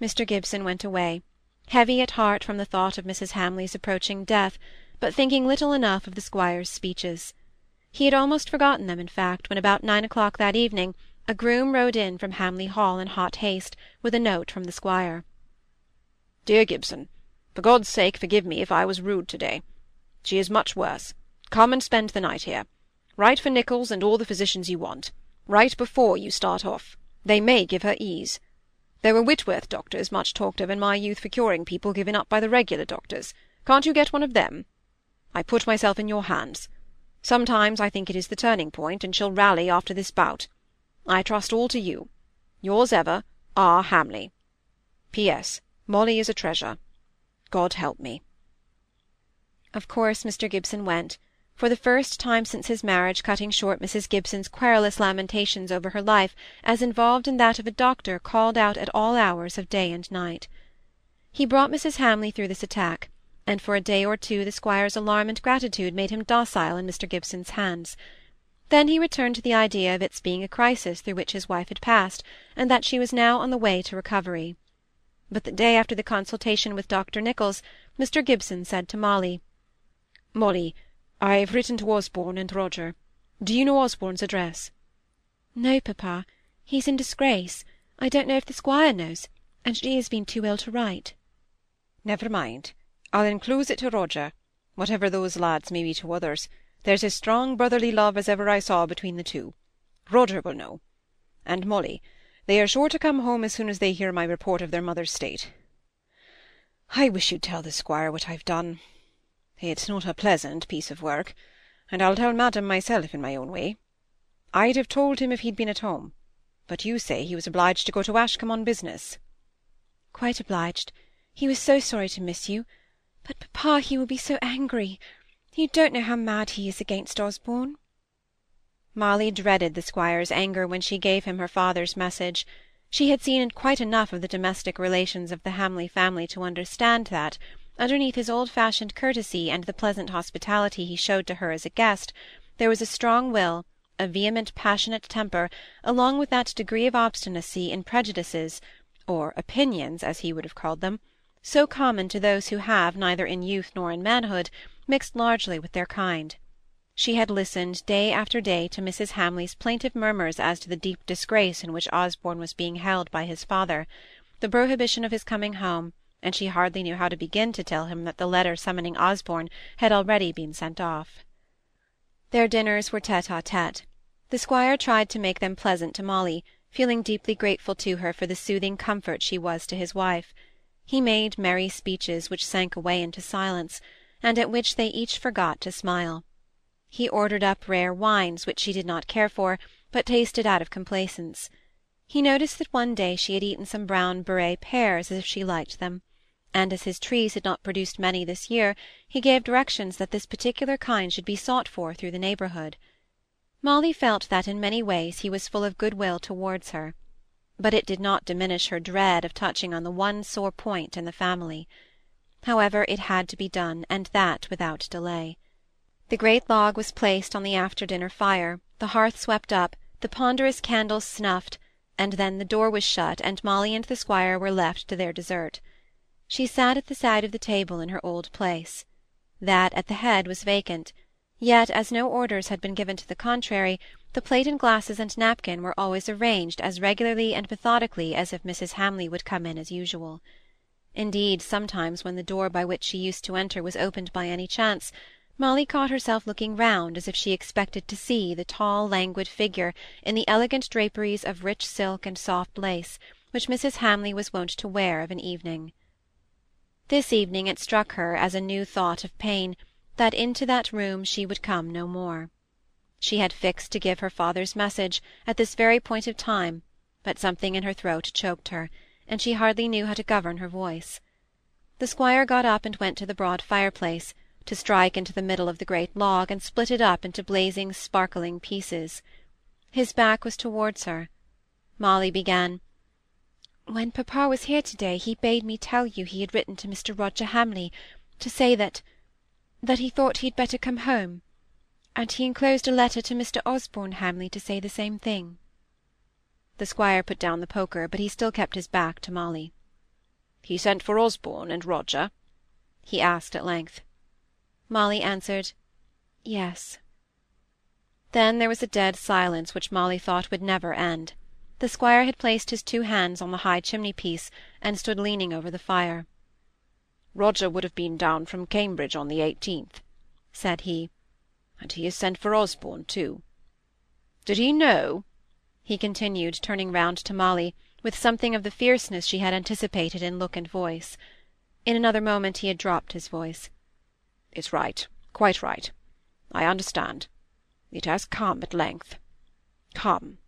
Mr. Gibson went away, heavy at heart from the thought of Mrs. Hamley's approaching death, but thinking little enough of the squire's speeches. He had almost forgotten them, in fact, when about nine o'clock that evening a groom rode in from Hamley Hall in hot haste, with a note from the squire. "Dear Gibson, for God's sake forgive me if I was rude to-day. She is much worse. Come and spend the night here. Write for Nicholls and all the physicians you want. Write before you start off. They may give her ease. There were Whitworth doctors much talked of in my youth for curing people given up by the regular doctors. Can't you get one of them? I put myself in your hands. Sometimes I think it is the turning point, and she'll rally after this bout. I trust all to you. Yours ever, R. Hamley. P.S. Molly is a treasure. God help me. Of course Mr. Gibson went, for the first time since his marriage cutting short Mrs. Gibson's querulous lamentations over her life as involved in that of a doctor called out at all hours of day and night. He brought Mrs. Hamley through this attack, and for a day or two the squire's alarm and gratitude made him docile in Mr. Gibson's hands. Then he returned to the idea of its being a crisis through which his wife had passed, and that she was now on the way to recovery. But the day after the consultation with Dr. Nicholls, Mr. Gibson said to Molly, "Molly, I have written to Osborne and Roger. Do you know Osborne's address?" "No, papa. He's in disgrace. I don't know if the squire knows, and she has been too ill to write." "Never mind. I'll enclose it to Roger, whatever those lads may be to others. There's as strong brotherly love as ever I saw between the two. Roger will know. And Molly, they are sure to come home as soon as they hear my report of their mother's state. I wish you'd tell the squire what I've done. It's not a pleasant piece of work, and I'll tell madam myself in my own way. I'd have told him if he'd been at home, but you say he was obliged to go to Ashcombe on business. Quite obliged. He was so sorry to miss you. But, papa, he will be so angry. You don't know how mad he is against Osborne. Molly dreaded the squire's anger when she gave him her father's message. She had seen quite enough of the domestic relations of the Hamley family to understand that, underneath his old-fashioned courtesy and the pleasant hospitality he showed to her as a guest, there was a strong will, a vehement passionate temper, along with that degree of obstinacy in prejudices, or opinions, as he would have called them, so common to those who have, neither in youth nor in manhood, mixed largely with their kind. She had listened day after day to Mrs. Hamley's plaintive murmurs as to the deep disgrace in which Osborne was being held by his father, the prohibition of his coming home, and she hardly knew how to begin to tell him that the letter summoning Osborne had already been sent off. Their dinners were tete-a-tete. The squire tried to make them pleasant to Molly, feeling deeply grateful to her for the soothing comfort she was to his wife. He made merry speeches which sank away into silence, and at which they each forgot to smile. He ordered up rare wines which she did not care for, but tasted out of complaisance. He noticed that one day she had eaten some brown Beurré pears as if she liked them and as his trees had not produced many this year, he gave directions that this particular kind should be sought for through the neighbourhood. Molly felt that in many ways he was full of good-will towards her, but it did not diminish her dread of touching on the one sore point in the family. However, it had to be done, and that without delay. The great log was placed on the after-dinner fire, the hearth swept up, the ponderous candles snuffed, and then the door was shut, and Molly and the squire were left to their dessert. She sat at the side of the table in her old place. That at the head was vacant, yet as no orders had been given to the contrary, the plate and glasses and napkin were always arranged as regularly and methodically as if Mrs. Hamley would come in as usual. Indeed, sometimes when the door by which she used to enter was opened by any chance, Molly caught herself looking round as if she expected to see the tall languid figure in the elegant draperies of rich silk and soft lace which Mrs. Hamley was wont to wear of an evening. This evening it struck her as a new thought of pain that into that room she would come no more. She had fixed to give her father's message at this very point of time, but something in her throat choked her, and she hardly knew how to govern her voice. The squire got up and went to the broad fireplace, to strike into the middle of the great log and split it up into blazing, sparkling pieces. His back was towards her. Molly began, when papa was here to-day he bade me tell you he had written to Mr. Roger Hamley, to say that that he thought he had better come home, and he enclosed a letter to Mr. Osborne Hamley to say the same thing. The squire put down the poker, but he still kept his back to Molly. He sent for Osborne and Roger? he asked at length. Molly answered, Yes. Then there was a dead silence which Molly thought would never end. The squire had placed his two hands on the high chimney-piece, and stood leaning over the fire. Roger would have been down from Cambridge on the eighteenth, said he, and he has sent for Osborne too. Did he know, he continued, turning round to Molly, with something of the fierceness she had anticipated in look and voice. In another moment he had dropped his voice. It's right, quite right. I understand. It has come at length. Come,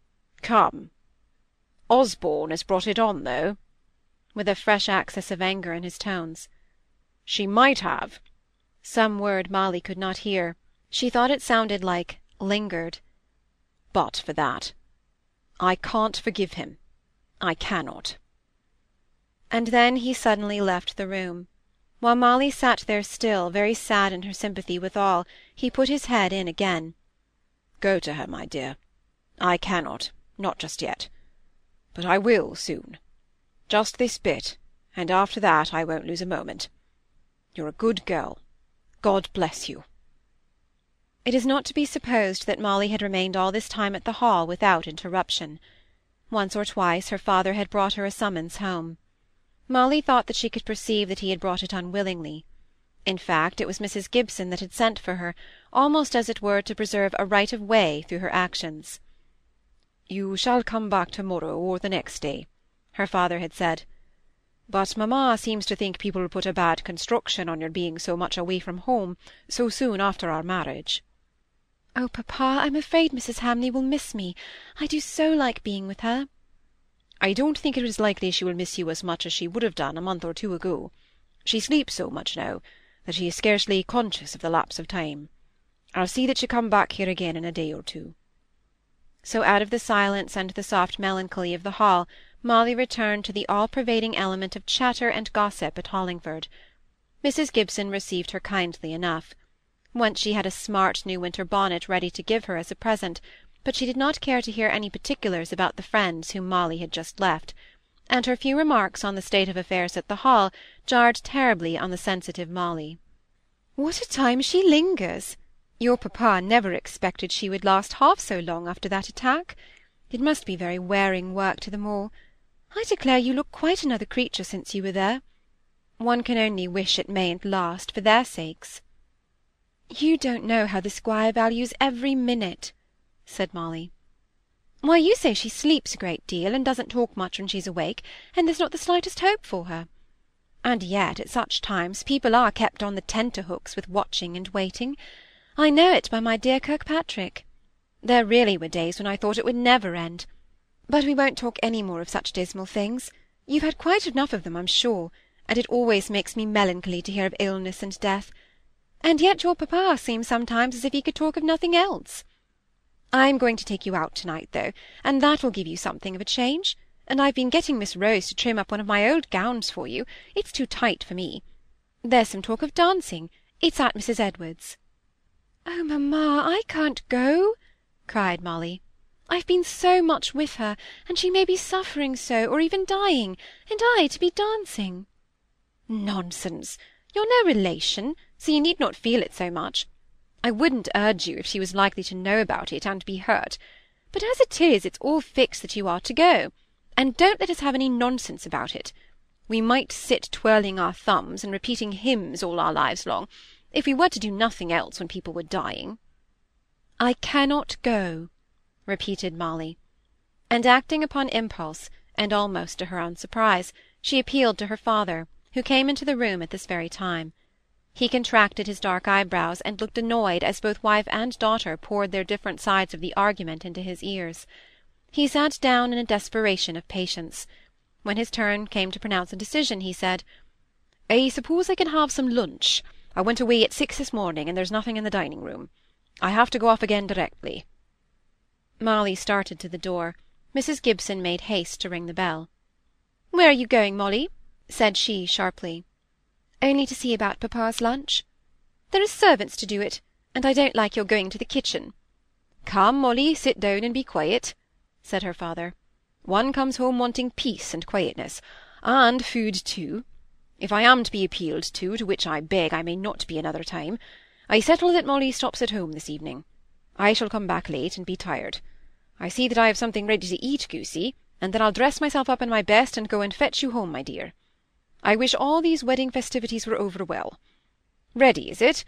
come. Osborne has brought it on, though, with a fresh access of anger in his tones. She might have. Some word Molly could not hear. She thought it sounded like lingered. But for that. I can't forgive him. I cannot. And then he suddenly left the room. While Molly sat there still, very sad in her sympathy with all, he put his head in again. Go to her, my dear. I cannot, not just yet. But I will soon. Just this bit, and after that I won't lose a moment. You're a good girl. God bless you. It is not to be supposed that Molly had remained all this time at the Hall without interruption. Once or twice her father had brought her a summons home. Molly thought that she could perceive that he had brought it unwillingly. In fact, it was Mrs. Gibson that had sent for her, almost as it were to preserve a right of way through her actions. You shall come back to-morrow or the next day, her father had said. But mamma seems to think people put a bad construction on your being so much away from home so soon after our marriage. Oh, papa, I'm afraid Mrs. Hamley will miss me. I do so like being with her. I don't think it is likely she will miss you as much as she would have done a month or two ago. She sleeps so much now that she is scarcely conscious of the lapse of time. I'll see that you come back here again in a day or two. So out of the silence and the soft melancholy of the hall Molly returned to the all-pervading element of chatter and gossip at Hollingford. Mrs. Gibson received her kindly enough. Once she had a smart new winter bonnet ready to give her as a present, but she did not care to hear any particulars about the friends whom Molly had just left, and her few remarks on the state of affairs at the Hall jarred terribly on the sensitive Molly. "What a time she lingers! Your papa never expected she would last half so long after that attack. It must be very wearing work to them all. I declare you look quite another creature since you were there. One can only wish it mayn't last, for their sakes." "You don't know how the squire values every minute," said Molly. "Why, you say she sleeps a great deal, and doesn't talk much when she's awake, and there's not the slightest hope for her. And yet, at such times, people are kept on the tenter-hooks with watching and waiting. I know it by my dear Kirkpatrick. There really were days when I thought it would never end. But we won't talk any more of such dismal things. You've had quite enough of them, I'm sure, and it always makes me melancholy to hear of illness and death. And yet your papa seems sometimes as if he could talk of nothing else. I'm going to take you out to-night, though, and that will give you something of a change. And I've been getting Miss Rose to trim up one of my old gowns for you. It's too tight for me. There's some talk of dancing. It's at Mrs. Edwards. Oh, mamma, I can't go, cried Molly. I've been so much with her, and she may be suffering so, or even dying, and I to be dancing. Nonsense! You're no relation, so you need not feel it so much. I wouldn't urge you if she was likely to know about it and be hurt. But as it is, it's all fixed that you are to go, and don't let us have any nonsense about it. We might sit twirling our thumbs and repeating hymns all our lives long, if we were to do nothing else when people were dying. I cannot go, repeated Molly. And acting upon impulse, and almost to her own surprise, she appealed to her father, who came into the room at this very time. He contracted his dark eyebrows, and looked annoyed as both wife and daughter poured their different sides of the argument into his ears. He sat down in a desperation of patience. When his turn came to pronounce a decision, he said, "I suppose I can have some lunch. I went away at six this morning, and there's nothing in the dining-room. I have to go off again directly. Molly started to the door. Mrs. Gibson made haste to ring the bell. "Where are you going, Molly?" said she, sharply. "Only to see about papa's lunch." "There are servants to do it, and I don't like your going to the kitchen." "Come, Molly, sit down and be quiet," said her father. "One comes home wanting peace and quietness. and food too. If I am to be appealed to, to which I beg I may not be another time, I settle that Molly stops at home this evening. I shall come back late, and be tired. I see that I have something ready to eat, goosey, and then I'll dress myself up in my best and go and fetch you home, my dear. I wish all these wedding festivities were over well. Ready, is it?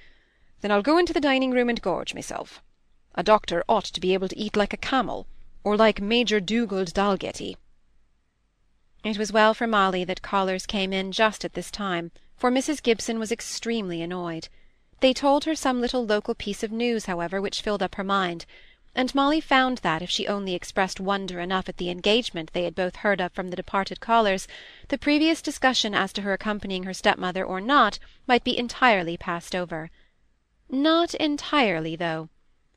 Then I'll go into the dining room and gorge myself. A doctor ought to be able to eat like a camel, or like Major Dugald Dalgetty. It was well for Molly that callers came in just at this time, for Mrs. Gibson was extremely annoyed. They told her some little local piece of news, however, which filled up her mind and Molly found that, if she only expressed wonder enough at the engagement they had both heard of from the departed callers, the previous discussion as to her accompanying her stepmother or not might be entirely passed over. Not entirely, though,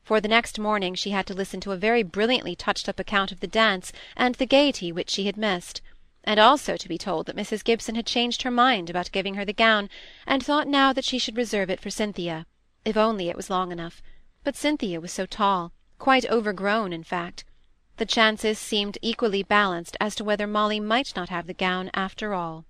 for the next morning she had to listen to a very brilliantly touched-up account of the dance and the gaiety which she had missed, and also to be told that Mrs. Gibson had changed her mind about giving her the gown, and thought now that she should reserve it for Cynthia, if only it was long enough; but Cynthia was so tall quite overgrown, in fact. The chances seemed equally balanced as to whether Molly might not have the gown after all.